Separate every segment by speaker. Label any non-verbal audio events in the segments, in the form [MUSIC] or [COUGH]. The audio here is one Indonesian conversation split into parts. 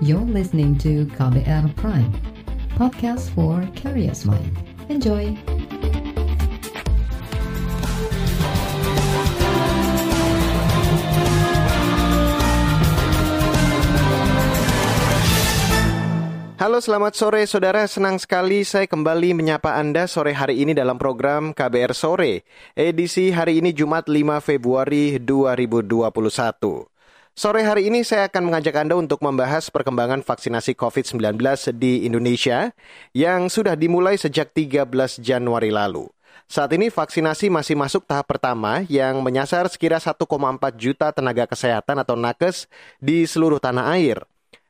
Speaker 1: You're listening to KBR Prime, podcast for curious mind. Enjoy!
Speaker 2: Halo selamat sore saudara, senang sekali saya kembali menyapa Anda sore hari ini dalam program KBR Sore, edisi hari ini Jumat 5 Februari 2021. Sore hari ini saya akan mengajak Anda untuk membahas perkembangan vaksinasi COVID-19 di Indonesia yang sudah dimulai sejak 13 Januari lalu. Saat ini vaksinasi masih masuk tahap pertama yang menyasar sekira 1,4 juta tenaga kesehatan atau nakes di seluruh tanah air.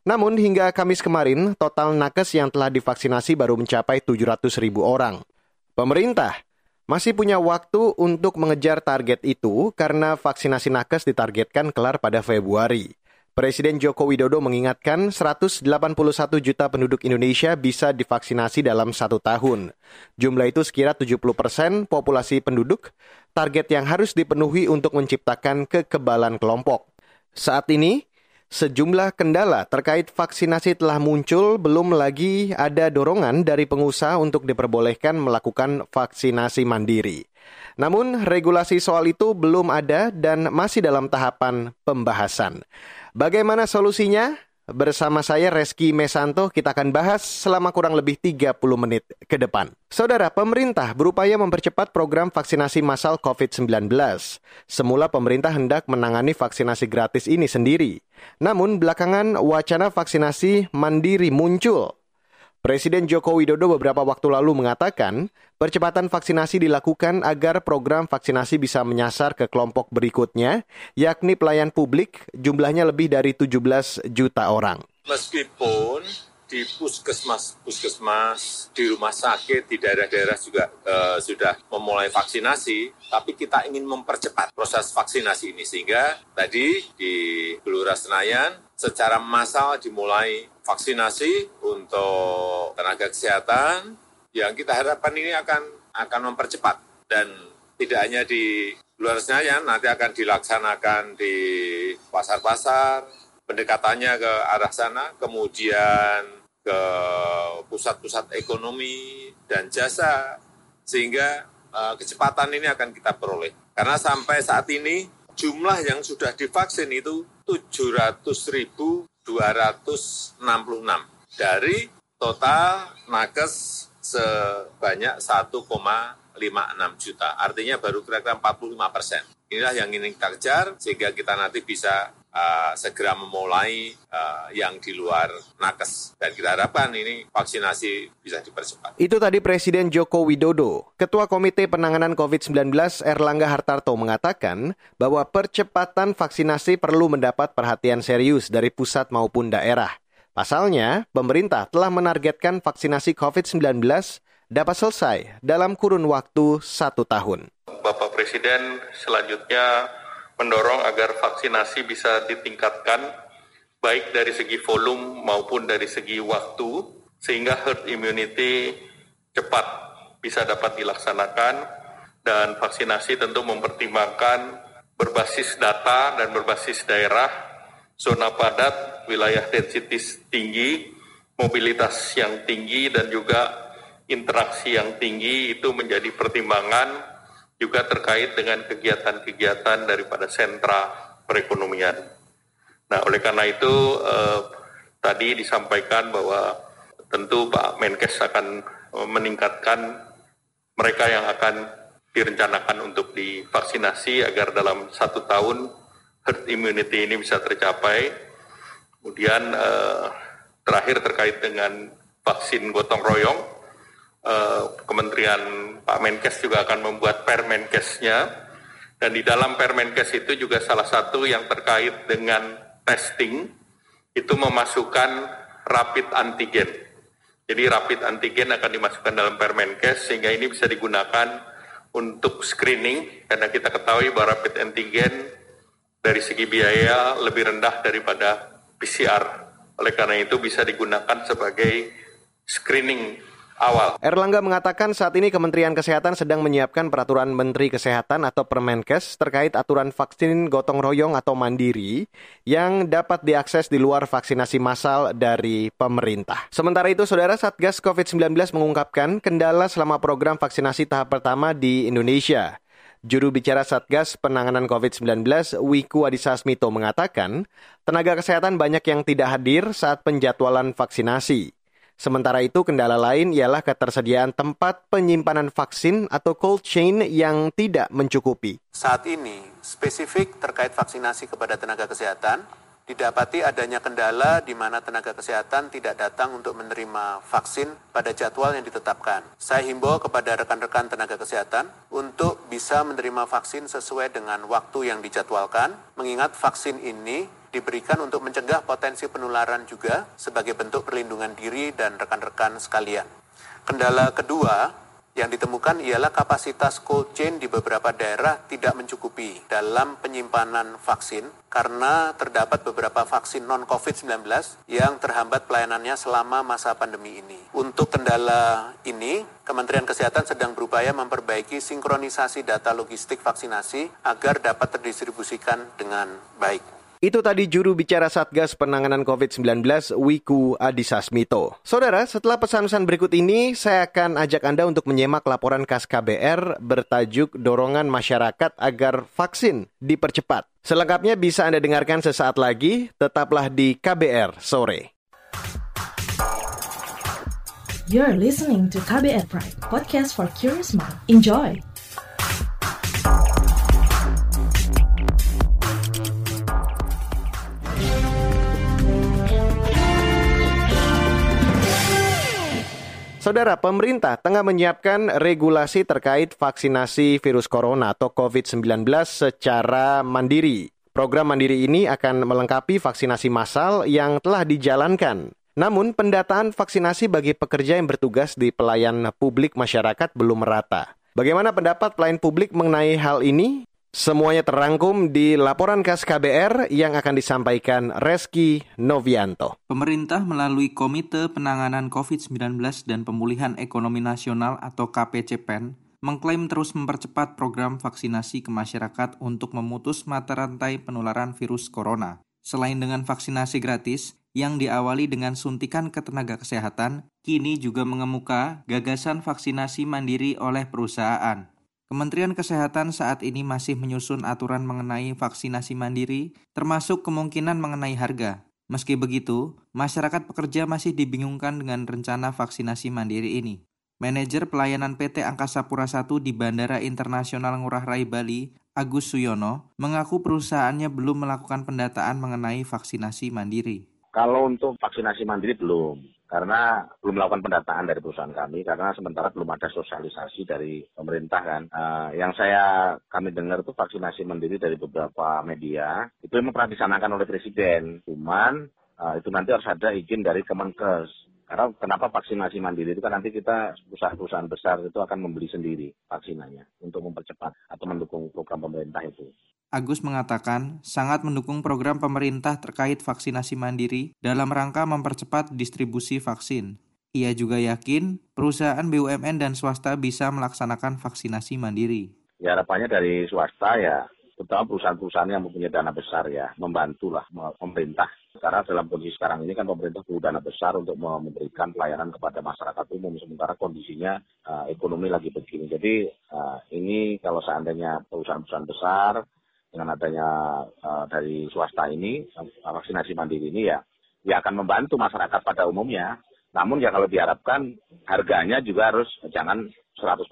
Speaker 2: Namun hingga Kamis kemarin, total nakes yang telah divaksinasi baru mencapai 700 ribu orang. Pemerintah masih punya waktu untuk mengejar target itu karena vaksinasi nakes ditargetkan kelar pada Februari. Presiden Joko Widodo mengingatkan 181 juta penduduk Indonesia bisa divaksinasi dalam satu tahun. Jumlah itu sekira 70 persen populasi penduduk, target yang harus dipenuhi untuk menciptakan kekebalan kelompok. Saat ini, Sejumlah kendala terkait vaksinasi telah muncul, belum lagi ada dorongan dari pengusaha untuk diperbolehkan melakukan vaksinasi mandiri. Namun, regulasi soal itu belum ada dan masih dalam tahapan pembahasan. Bagaimana solusinya? Bersama saya Reski Mesanto kita akan bahas selama kurang lebih 30 menit ke depan. Saudara, pemerintah berupaya mempercepat program vaksinasi massal COVID-19. Semula pemerintah hendak menangani vaksinasi gratis ini sendiri. Namun belakangan wacana vaksinasi mandiri muncul. Presiden Joko Widodo beberapa waktu lalu mengatakan, percepatan vaksinasi dilakukan agar program vaksinasi bisa menyasar ke kelompok berikutnya, yakni pelayan publik, jumlahnya lebih dari 17 juta orang.
Speaker 3: Meskipun di puskesmas-puskesmas, di rumah sakit, di daerah-daerah juga uh, sudah memulai vaksinasi, tapi kita ingin mempercepat proses vaksinasi ini sehingga tadi di Gelora Senayan secara massal dimulai vaksinasi untuk tenaga kesehatan yang kita harapkan ini akan akan mempercepat dan tidak hanya di luar Senayan nanti akan dilaksanakan di pasar-pasar pendekatannya ke arah sana kemudian ke pusat-pusat ekonomi dan jasa sehingga uh, kecepatan ini akan kita peroleh karena sampai saat ini jumlah yang sudah divaksin itu 700 ribu 266 dari total nakes sebanyak 1,56 juta. Artinya baru kira-kira 45 persen. Inilah yang ingin kita kejar sehingga kita nanti bisa uh, segera memulai uh, yang di luar nakes. Dan kita harapkan ini vaksinasi bisa dipercepat.
Speaker 2: Itu tadi Presiden Joko Widodo. Ketua Komite Penanganan COVID-19 Erlangga Hartarto mengatakan bahwa percepatan vaksinasi perlu mendapat perhatian serius dari pusat maupun daerah. Pasalnya, pemerintah telah menargetkan vaksinasi COVID-19 dapat selesai dalam kurun waktu satu tahun.
Speaker 4: Bapak Presiden selanjutnya mendorong agar vaksinasi bisa ditingkatkan baik dari segi volume maupun dari segi waktu sehingga herd immunity cepat bisa dapat dilaksanakan dan vaksinasi tentu mempertimbangkan berbasis data dan berbasis daerah, zona padat, wilayah densitas tinggi, mobilitas yang tinggi dan juga interaksi yang tinggi itu menjadi pertimbangan juga terkait dengan kegiatan-kegiatan daripada sentra perekonomian. Nah, oleh karena itu eh, tadi disampaikan bahwa tentu Pak Menkes akan eh, meningkatkan mereka yang akan direncanakan untuk divaksinasi agar dalam satu tahun herd immunity ini bisa tercapai. Kemudian eh, terakhir terkait dengan vaksin gotong royong, eh, Kementerian Pak Menkes juga akan membuat Permenkesnya dan di dalam Permenkes itu juga salah satu yang terkait dengan testing itu memasukkan rapid antigen. Jadi rapid antigen akan dimasukkan dalam Permenkes sehingga ini bisa digunakan untuk screening karena kita ketahui bahwa rapid antigen dari segi biaya lebih rendah daripada PCR. Oleh karena itu bisa digunakan sebagai screening awal.
Speaker 2: Erlangga mengatakan saat ini Kementerian Kesehatan sedang menyiapkan peraturan Menteri Kesehatan atau Permenkes terkait aturan vaksin gotong royong atau mandiri yang dapat diakses di luar vaksinasi massal dari pemerintah. Sementara itu, Saudara Satgas COVID-19 mengungkapkan kendala selama program vaksinasi tahap pertama di Indonesia. Juru bicara Satgas Penanganan COVID-19, Wiku Adhisa Smito mengatakan, tenaga kesehatan banyak yang tidak hadir saat penjadwalan vaksinasi. Sementara itu, kendala lain ialah ketersediaan tempat penyimpanan vaksin atau cold chain yang tidak mencukupi.
Speaker 5: Saat ini, spesifik terkait vaksinasi kepada tenaga kesehatan, didapati adanya kendala di mana tenaga kesehatan tidak datang untuk menerima vaksin pada jadwal yang ditetapkan. Saya himbau kepada rekan-rekan tenaga kesehatan untuk bisa menerima vaksin sesuai dengan waktu yang dijadwalkan, mengingat vaksin ini diberikan untuk mencegah potensi penularan juga sebagai bentuk perlindungan diri dan rekan-rekan sekalian. Kendala kedua yang ditemukan ialah kapasitas cold chain di beberapa daerah tidak mencukupi dalam penyimpanan vaksin karena terdapat beberapa vaksin non-COVID-19 yang terhambat pelayanannya selama masa pandemi ini. Untuk kendala ini, Kementerian Kesehatan sedang berupaya memperbaiki sinkronisasi data logistik vaksinasi agar dapat terdistribusikan dengan baik.
Speaker 2: Itu tadi juru bicara Satgas Penanganan COVID-19 Wiku Adhisa Smito. Saudara, setelah pesan-pesan berikut ini, saya akan ajak Anda untuk menyimak laporan KAS KBR bertajuk Dorongan Masyarakat Agar Vaksin Dipercepat. Selengkapnya bisa Anda dengarkan sesaat lagi, tetaplah di KBR Sore.
Speaker 6: You're listening to KBR Pride, podcast for curious mind. Enjoy!
Speaker 2: Saudara, pemerintah tengah menyiapkan regulasi terkait vaksinasi virus corona atau COVID-19 secara mandiri. Program mandiri ini akan melengkapi vaksinasi massal yang telah dijalankan. Namun, pendataan vaksinasi bagi pekerja yang bertugas di pelayan publik masyarakat belum merata. Bagaimana pendapat pelayan publik mengenai hal ini? Semuanya terangkum di laporan khas KBR yang akan disampaikan Reski Novianto.
Speaker 7: Pemerintah melalui Komite Penanganan COVID-19 dan Pemulihan Ekonomi Nasional atau KPCPEN mengklaim terus mempercepat program vaksinasi ke masyarakat untuk memutus mata rantai penularan virus corona. Selain dengan vaksinasi gratis, yang diawali dengan suntikan ke tenaga kesehatan, kini juga mengemuka gagasan vaksinasi mandiri oleh perusahaan. Kementerian Kesehatan saat ini masih menyusun aturan mengenai vaksinasi mandiri, termasuk kemungkinan mengenai harga. Meski begitu, masyarakat pekerja masih dibingungkan dengan rencana vaksinasi mandiri ini. Manajer pelayanan PT Angkasa Pura I di Bandara Internasional Ngurah Rai Bali, Agus Suyono, mengaku perusahaannya belum melakukan pendataan mengenai vaksinasi mandiri.
Speaker 8: Kalau untuk vaksinasi mandiri belum karena belum melakukan pendataan dari perusahaan kami karena sementara belum ada sosialisasi dari pemerintah kan. Uh, yang saya kami dengar itu vaksinasi mandiri dari beberapa media itu memang pernah disanakan oleh presiden, cuman uh, itu nanti harus ada izin dari Kemenkes. Karena kenapa vaksinasi mandiri itu kan nanti kita perusahaan-perusahaan besar itu akan membeli sendiri vaksinanya untuk mempercepat atau mendukung program pemerintah itu.
Speaker 7: Agus mengatakan sangat mendukung program pemerintah terkait vaksinasi mandiri dalam rangka mempercepat distribusi vaksin. Ia juga yakin perusahaan BUMN dan swasta bisa melaksanakan vaksinasi mandiri.
Speaker 8: Ya harapannya dari swasta ya, terutama perusahaan-perusahaan yang mempunyai dana besar ya, membantulah pemerintah. Karena dalam kondisi sekarang ini kan pemerintah perlu dana besar untuk memberikan pelayanan kepada masyarakat umum. Sementara kondisinya uh, ekonomi lagi begini. Jadi uh, ini kalau seandainya perusahaan-perusahaan besar dengan adanya uh, dari swasta ini vaksinasi mandiri ini ya ya akan membantu masyarakat pada umumnya. Namun ya kalau diharapkan harganya juga harus jangan 100%.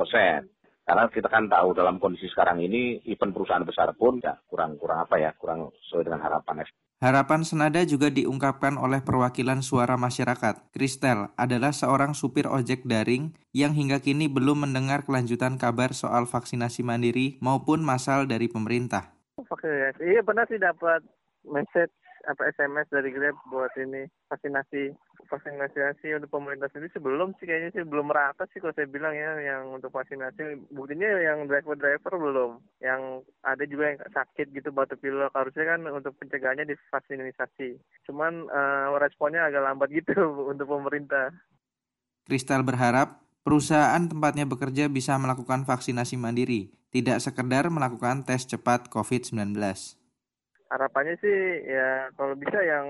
Speaker 8: Karena kita kan tahu dalam kondisi sekarang ini event perusahaan besar pun ya kurang kurang apa ya, kurang sesuai dengan harapan.
Speaker 7: Harapan senada juga diungkapkan oleh perwakilan suara masyarakat. Kristel adalah seorang supir ojek daring yang hingga kini belum mendengar kelanjutan kabar soal vaksinasi mandiri maupun masal dari pemerintah
Speaker 9: vaksinasi iya pernah sih dapat message apa SMS dari Grab buat ini vaksinasi vaksinasi untuk pemerintah sendiri. Sebelum sih kayaknya sih belum merata sih kalau saya bilang ya yang untuk vaksinasi. Buktinya yang driver driver belum. Yang ada juga yang sakit gitu batuk pilek. Harusnya kan untuk pencegahannya divaksinasi. Cuman uh, responnya agak lambat gitu [LAUGHS] untuk pemerintah.
Speaker 7: Kristal berharap perusahaan tempatnya bekerja bisa melakukan vaksinasi mandiri, tidak sekedar melakukan tes cepat COVID-19.
Speaker 9: Harapannya sih ya kalau bisa yang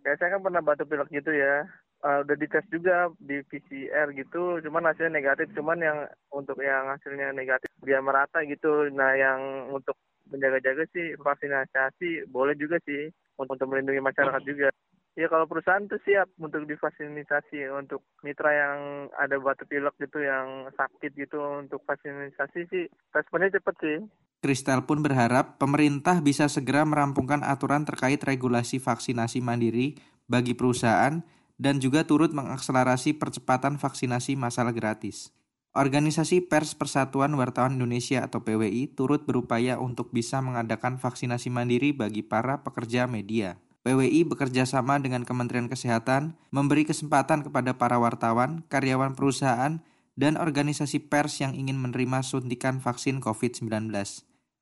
Speaker 9: kayak saya kan pernah batuk pilek gitu ya. Uh, udah dites juga di PCR gitu, cuman hasilnya negatif. Cuman yang untuk yang hasilnya negatif dia merata gitu. Nah yang untuk menjaga-jaga sih vaksinasi boleh juga sih untuk melindungi masyarakat juga. Ya kalau perusahaan tuh siap untuk divaksinasi untuk mitra yang ada batuk pilek gitu yang sakit gitu untuk vaksinasi sih responnya cepet sih.
Speaker 7: Kristal pun berharap pemerintah bisa segera merampungkan aturan terkait regulasi vaksinasi mandiri bagi perusahaan dan juga turut mengakselerasi percepatan vaksinasi masalah gratis. Organisasi Pers Persatuan Wartawan Indonesia atau PWI turut berupaya untuk bisa mengadakan vaksinasi mandiri bagi para pekerja media. PWI bekerja sama dengan Kementerian Kesehatan memberi kesempatan kepada para wartawan, karyawan perusahaan, dan organisasi pers yang ingin menerima suntikan vaksin COVID-19.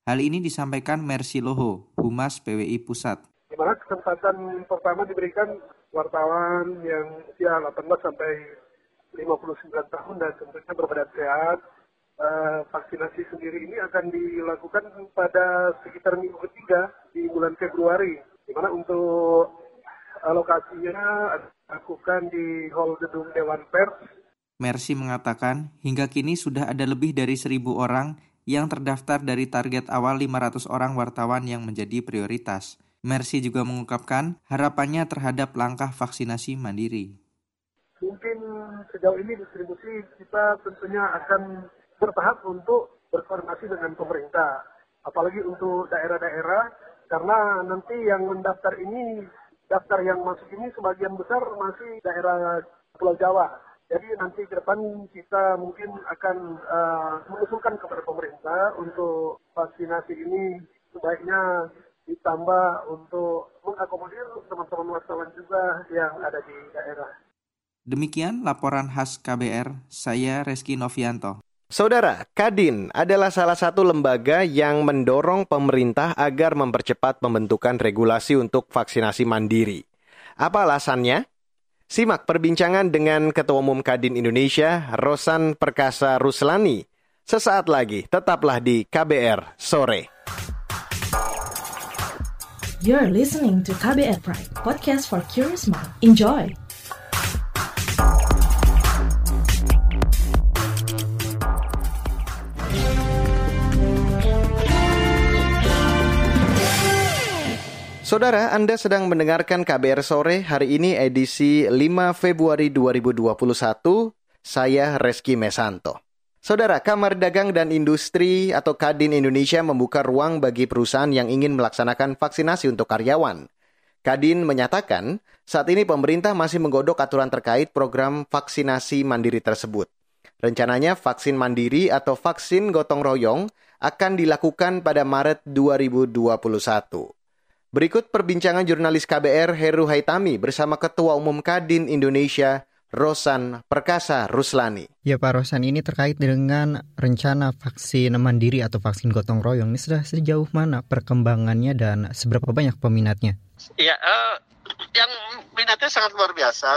Speaker 7: Hal ini disampaikan Mercy Loho, Humas PWI Pusat.
Speaker 10: Di mana kesempatan pertama diberikan wartawan yang usia 18 sampai 59 tahun dan tentunya berbadan sehat. Uh, vaksinasi sendiri ini akan dilakukan pada sekitar minggu ketiga di bulan Februari, di mana untuk alokasinya dilakukan di Hall Gedung Dewan Pers.
Speaker 7: Mercy mengatakan, hingga kini sudah ada lebih dari seribu orang yang terdaftar dari target awal 500 orang wartawan yang menjadi prioritas. Mercy juga mengungkapkan harapannya terhadap langkah vaksinasi mandiri
Speaker 10: mungkin sejauh ini distribusi kita tentunya akan bertahap untuk berkoordinasi dengan pemerintah. Apalagi untuk daerah-daerah, karena nanti yang mendaftar ini, daftar yang masuk ini sebagian besar masih daerah Pulau Jawa. Jadi nanti ke depan kita mungkin akan uh, mengusulkan kepada pemerintah untuk vaksinasi ini sebaiknya ditambah untuk mengakomodir teman-teman wartawan juga yang ada di daerah.
Speaker 7: Demikian laporan khas KBR, saya Reski Novianto.
Speaker 2: Saudara, Kadin adalah salah satu lembaga yang mendorong pemerintah agar mempercepat pembentukan regulasi untuk vaksinasi mandiri. Apa alasannya? Simak perbincangan dengan Ketua Umum Kadin Indonesia, Rosan Perkasa Ruslani. Sesaat lagi, tetaplah di KBR Sore.
Speaker 6: You're listening to KBR Pride, podcast for curious mind. Enjoy!
Speaker 2: Saudara, Anda sedang mendengarkan KBR Sore hari ini edisi 5 Februari 2021. Saya Reski Mesanto. Saudara, Kamar Dagang dan Industri atau Kadin Indonesia membuka ruang bagi perusahaan yang ingin melaksanakan vaksinasi untuk karyawan. Kadin menyatakan, saat ini pemerintah masih menggodok aturan terkait program vaksinasi mandiri tersebut. Rencananya vaksin mandiri atau vaksin gotong royong akan dilakukan pada Maret 2021. Berikut perbincangan jurnalis KBR Heru Haitami bersama Ketua Umum Kadin Indonesia, Rosan Perkasa Ruslani.
Speaker 11: Ya Pak Rosan, ini terkait dengan rencana vaksin mandiri atau vaksin gotong royong. Ini sudah sejauh mana perkembangannya dan seberapa banyak peminatnya?
Speaker 12: Ya, uh, yang minatnya sangat luar biasa.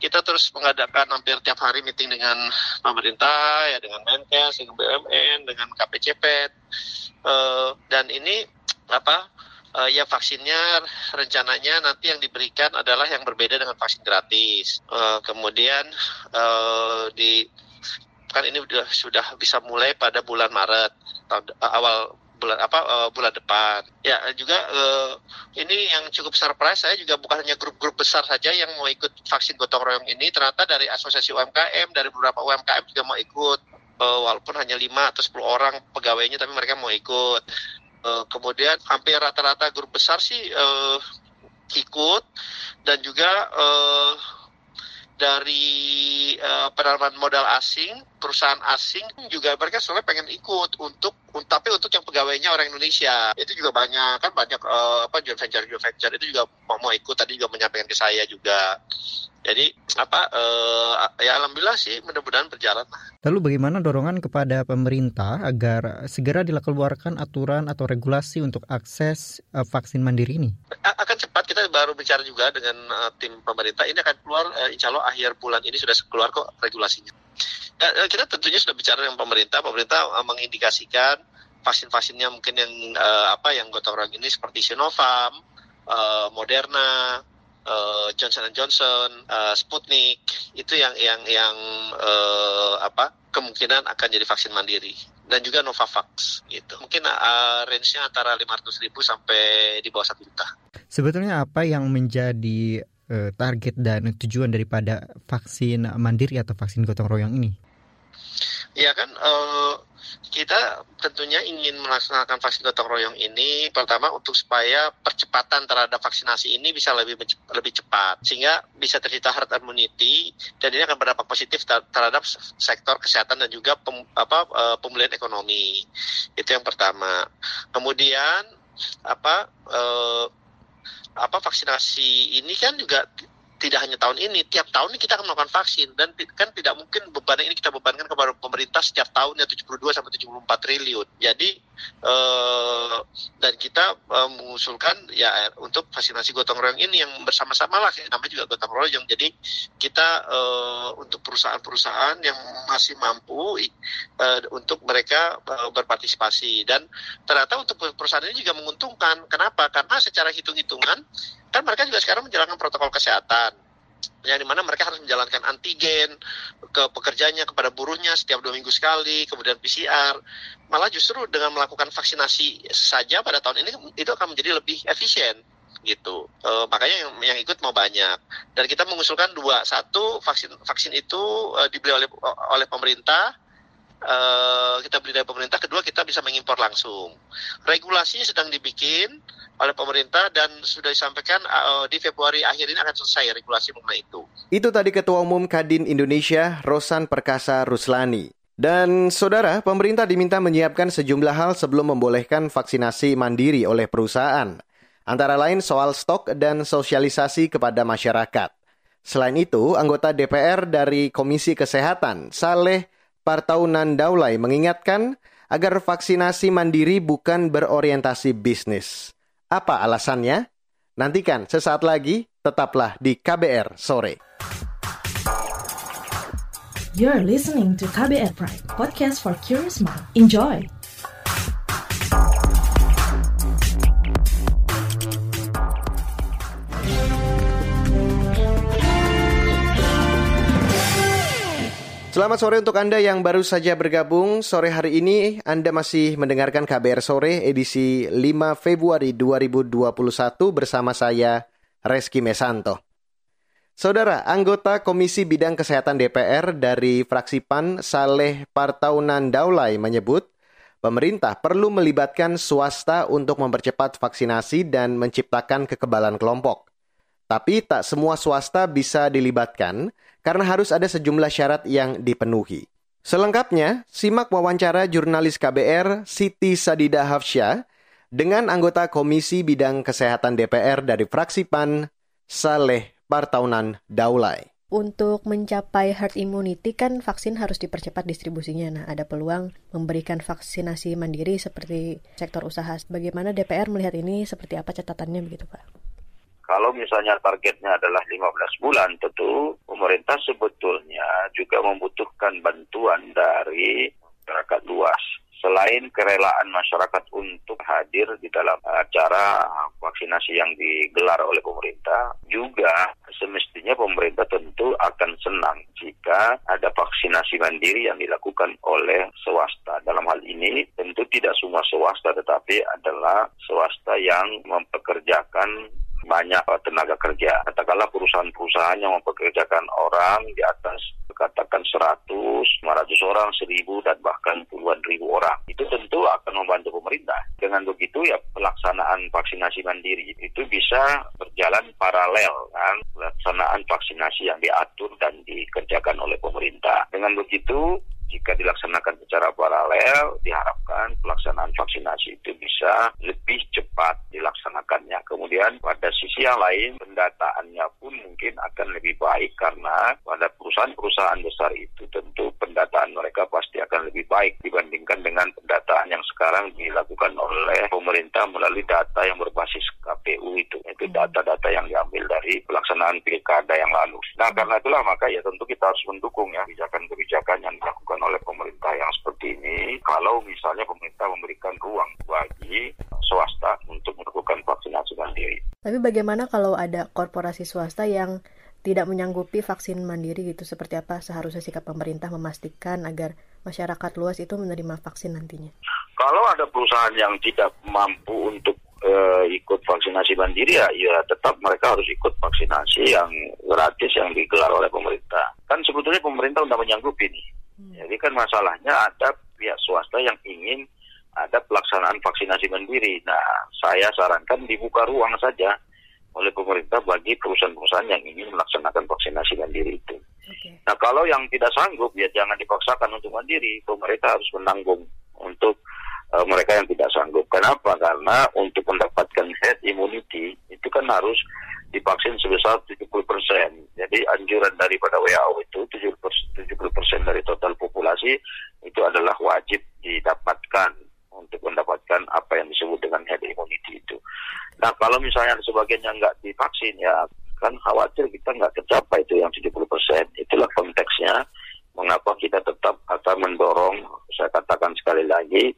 Speaker 12: Kita terus mengadakan hampir tiap hari meeting dengan pemerintah, ya dengan Menkes, dengan BUMN, dengan KPCP, uh, eh, dan ini apa uh, ya vaksinnya rencananya nanti yang diberikan adalah yang berbeda dengan vaksin gratis. Uh, kemudian uh, di kan ini sudah sudah bisa mulai pada bulan Maret tahun uh, awal bulan apa uh, bulan depan. Ya juga uh, ini yang cukup surprise saya juga bukan hanya grup-grup besar saja yang mau ikut vaksin gotong royong ini, ternyata dari asosiasi UMKM dari beberapa UMKM juga mau ikut. Uh, walaupun hanya 5 atau 10 orang pegawainya tapi mereka mau ikut. Uh, kemudian hampir rata-rata grup besar sih uh, ikut. Dan juga uh, dari uh, penanaman modal asing, perusahaan asing juga mereka soalnya pengen ikut untuk tapi untuk yang pegawainya orang Indonesia itu juga banyak kan banyak uh, apa joint venture joint venture itu juga mau, mau ikut tadi juga menyampaikan ke saya juga Jadi apa uh, ya alhamdulillah sih mudah-mudahan berjalan.
Speaker 11: Lalu bagaimana dorongan kepada pemerintah agar segera dikeluarkan aturan atau regulasi untuk akses uh, vaksin mandiri ini?
Speaker 12: Akan cepat kita baru bicara juga dengan uh, tim pemerintah ini akan keluar uh, insya Allah akhir bulan ini sudah keluar kok regulasinya. Ya, kita tentunya sudah bicara dengan pemerintah, pemerintah uh, mengindikasikan vaksin-vaksinnya mungkin yang uh, apa yang gotong royong ini seperti Sinovac, uh, Moderna, uh, Johnson Johnson, uh, Sputnik itu yang yang yang uh, apa kemungkinan akan jadi vaksin mandiri dan juga Novavax gitu. Mungkin uh, range-nya antara 500 ribu sampai di bawah satu juta.
Speaker 11: Sebetulnya apa yang menjadi target dan tujuan daripada vaksin mandiri atau vaksin gotong royong ini?
Speaker 12: Ya kan uh, kita tentunya ingin melaksanakan vaksin gotong royong ini pertama untuk supaya percepatan terhadap vaksinasi ini bisa lebih lebih cepat sehingga bisa tercipta herd immunity dan ini akan berdampak positif terhadap sektor kesehatan dan juga pem, apa uh, pemulihan ekonomi. Itu yang pertama. Kemudian apa uh, apa vaksinasi ini kan juga tidak hanya tahun ini, tiap tahun ini kita akan melakukan vaksin dan kan tidak mungkin beban ini kita bebankan kepada pemerintah setiap tahunnya 72 sampai 74 triliun. Jadi eh, dan kita eh, mengusulkan ya untuk vaksinasi gotong royong ini yang bersama-sama lah namanya juga gotong royong. Jadi kita eh, untuk perusahaan-perusahaan yang masih mampu eh, untuk mereka eh, berpartisipasi dan ternyata untuk perusahaan ini juga menguntungkan. Kenapa? Karena secara hitung-hitungan kan mereka juga sekarang menjalankan protokol kesehatan yang di mana mereka harus menjalankan antigen ke pekerjanya kepada buruhnya setiap dua minggu sekali kemudian PCR malah justru dengan melakukan vaksinasi saja pada tahun ini itu akan menjadi lebih efisien gitu. E, makanya yang, yang ikut mau banyak. Dan kita mengusulkan dua. Satu vaksin vaksin itu e, dibeli oleh oleh pemerintah. Uh, kita beli dari pemerintah, kedua kita bisa mengimpor langsung. Regulasinya sedang dibikin oleh pemerintah dan sudah disampaikan uh, di Februari akhir ini akan selesai regulasi mengenai itu.
Speaker 2: Itu tadi Ketua Umum Kadin Indonesia, Rosan Perkasa Ruslani. Dan saudara, pemerintah diminta menyiapkan sejumlah hal sebelum membolehkan vaksinasi mandiri oleh perusahaan. Antara lain soal stok dan sosialisasi kepada masyarakat. Selain itu, anggota DPR dari Komisi Kesehatan, Saleh Partaunan Daulay mengingatkan agar vaksinasi mandiri bukan berorientasi bisnis. Apa alasannya? Nantikan sesaat lagi, tetaplah di KBR sore.
Speaker 6: You're listening to KBR Pride, podcast for curious mind. Enjoy!
Speaker 2: Selamat sore untuk Anda yang baru saja bergabung. Sore hari ini Anda masih mendengarkan KBR Sore edisi 5 Februari 2021 bersama saya Reski Mesanto. Saudara, anggota Komisi Bidang Kesehatan DPR dari fraksi PAN Saleh Partaunan Daulay menyebut pemerintah perlu melibatkan swasta untuk mempercepat vaksinasi dan menciptakan kekebalan kelompok. Tapi tak semua swasta bisa dilibatkan karena harus ada sejumlah syarat yang dipenuhi. Selengkapnya, simak wawancara jurnalis KBR Siti Sadida Hafsyah dengan anggota Komisi Bidang Kesehatan DPR dari fraksi PAN, Saleh Partaunan Daulay.
Speaker 13: Untuk mencapai herd immunity kan vaksin harus dipercepat distribusinya. Nah, ada peluang memberikan vaksinasi mandiri seperti sektor usaha. Bagaimana DPR melihat ini? Seperti apa catatannya begitu, Pak?
Speaker 14: Kalau misalnya targetnya adalah 15 bulan, tentu pemerintah sebetulnya juga membutuhkan bantuan dari masyarakat luas. Selain kerelaan masyarakat untuk hadir di dalam acara vaksinasi yang digelar oleh pemerintah, juga semestinya pemerintah tentu akan senang jika ada vaksinasi mandiri yang dilakukan oleh swasta. Dalam hal ini tentu tidak semua swasta tetapi adalah swasta yang mempekerjakan banyak tenaga kerja. Katakanlah perusahaan-perusahaan yang mempekerjakan orang di atas katakan 100, 500 orang, 1000 dan bahkan puluhan ribu orang. Itu tentu akan membantu pemerintah. Dengan begitu ya pelaksanaan vaksinasi mandiri itu bisa berjalan paralel kan pelaksanaan vaksinasi yang diatur dan dikerjakan oleh pemerintah. Dengan begitu jika dilaksanakan secara paralel, diharapkan pelaksanaan vaksinasi itu bisa lebih cepat dilaksanakannya. Kemudian pada sisi yang lain, pendataannya pun mungkin akan lebih baik karena pada perusahaan-perusahaan besar itu tentu pendataan mereka pasti akan lebih baik dibandingkan dengan pendataan yang sekarang dilakukan oleh pemerintah melalui data yang berbasis KPU itu. Itu hmm. data-data yang diambil dari pelaksanaan pilkada yang lalu. Nah karena itulah maka ya tentu kita harus mendukung ya kebijakan-kebijakan yang dilakukan oleh pemerintah yang seperti ini. Kalau misalnya pemerintah memberikan ruang bagi swasta untuk melakukan vaksinasi mandiri.
Speaker 13: Tapi bagaimana kalau ada korporasi swasta yang tidak menyanggupi vaksin mandiri gitu seperti apa seharusnya sikap pemerintah memastikan agar masyarakat luas itu menerima vaksin nantinya?
Speaker 14: Kalau ada perusahaan yang tidak mampu untuk uh, ikut vaksinasi mandiri ya, ya tetap mereka harus ikut vaksinasi yang gratis yang digelar oleh pemerintah. Kan sebetulnya pemerintah sudah menyanggupi nih. Hmm. Jadi kan masalahnya ada pihak swasta yang ingin ada pelaksanaan vaksinasi mandiri. Nah, saya sarankan dibuka ruang saja oleh pemerintah bagi perusahaan-perusahaan yang ingin melaksanakan vaksinasi mandiri itu. Okay. Nah kalau yang tidak sanggup ya jangan dipaksakan untuk mandiri, pemerintah harus menanggung untuk uh, mereka yang tidak sanggup. Kenapa? Karena untuk mendapatkan head immunity itu kan harus divaksin sebesar 70 persen. Jadi anjuran daripada WHO itu 70 persen dari total populasi itu adalah wajib didapatkan untuk mendapatkan apa yang disebut dengan head immunity itu. Nah kalau misalnya sebagian yang nggak divaksin ya kan khawatir kita nggak tercapai itu yang 70 persen. Itulah konteksnya mengapa kita tetap akan mendorong, saya katakan sekali lagi,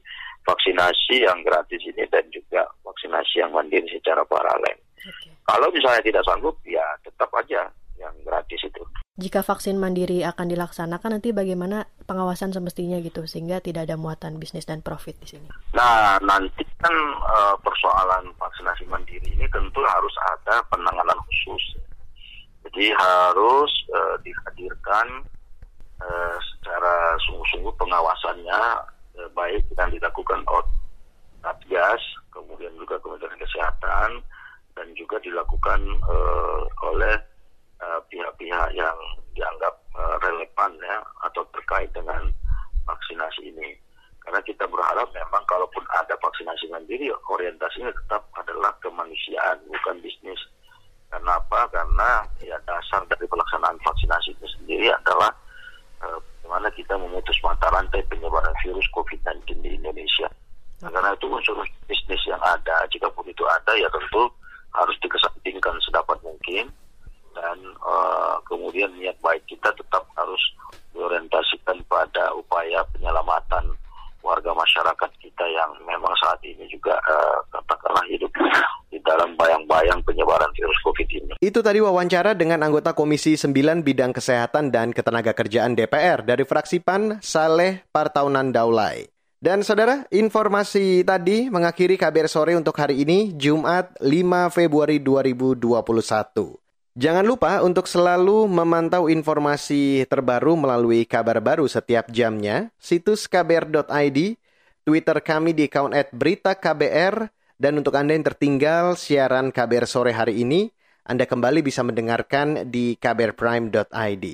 Speaker 14: vaksinasi yang gratis ini dan juga vaksinasi yang mandiri secara paralel. Okay. Kalau misalnya tidak sanggup, ya tetap aja yang gratis itu.
Speaker 13: Jika vaksin mandiri akan dilaksanakan nanti bagaimana pengawasan semestinya gitu sehingga tidak ada muatan bisnis dan profit di sini.
Speaker 14: Nah, nanti kan uh, persoalan vaksinasi mandiri ini tentu harus ada penanganan khusus. Jadi harus uh, dihadirkan uh, secara sungguh-sungguh pengawasannya uh, baik yang dilakukan oleh Satgas, kemudian juga Kementerian Kesehatan dan juga dilakukan uh, oleh Eh, pihak-pihak uh, yang dianggap uh, relevan ya atau terkait dengan vaksinasi ini. Karena kita berharap memang kalaupun ada vaksinasi mandiri, orientasinya tetap adalah kemanusiaan, bukan bisnis. Karena apa? Karena ya dasar dari pelaksanaan vaksinasi itu sendiri adalah uh, bagaimana kita memutus mata rantai penyebaran virus COVID-19 di Indonesia. Nah, karena itu unsur bisnis yang ada, jika pun itu ada ya tentu harus dikesampingkan sedapat mungkin uh, kemudian niat baik kita tetap harus diorientasikan pada upaya penyelamatan warga masyarakat kita yang memang saat ini juga uh, katakanlah hidup di dalam bayang-bayang penyebaran virus COVID ini.
Speaker 2: Itu tadi wawancara dengan anggota Komisi 9 Bidang Kesehatan dan Ketenagakerjaan DPR dari fraksi PAN, Saleh Partaunan Daulay. Dan saudara, informasi tadi mengakhiri KBR sore untuk hari ini, Jumat 5 Februari 2021. Jangan lupa untuk selalu memantau informasi terbaru melalui kabar baru setiap jamnya, situs kbr.id, Twitter kami di account at berita KBR, dan untuk Anda yang tertinggal siaran KBR sore hari ini, Anda kembali bisa mendengarkan di kbrprime.id.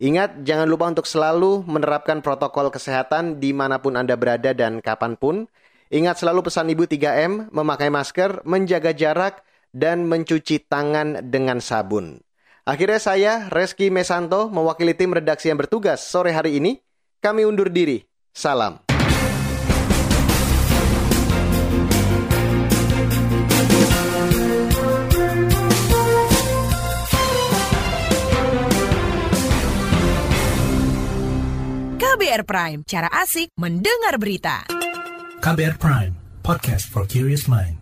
Speaker 2: Ingat, jangan lupa untuk selalu menerapkan protokol kesehatan di mana pun Anda berada dan kapan pun. Ingat selalu pesan Ibu 3M, memakai masker, menjaga jarak, dan mencuci tangan dengan sabun. Akhirnya saya, Reski Mesanto, mewakili tim redaksi yang bertugas sore hari ini. Kami undur diri. Salam.
Speaker 15: KBR Prime, cara asik mendengar berita.
Speaker 16: KBR Prime, podcast for curious mind.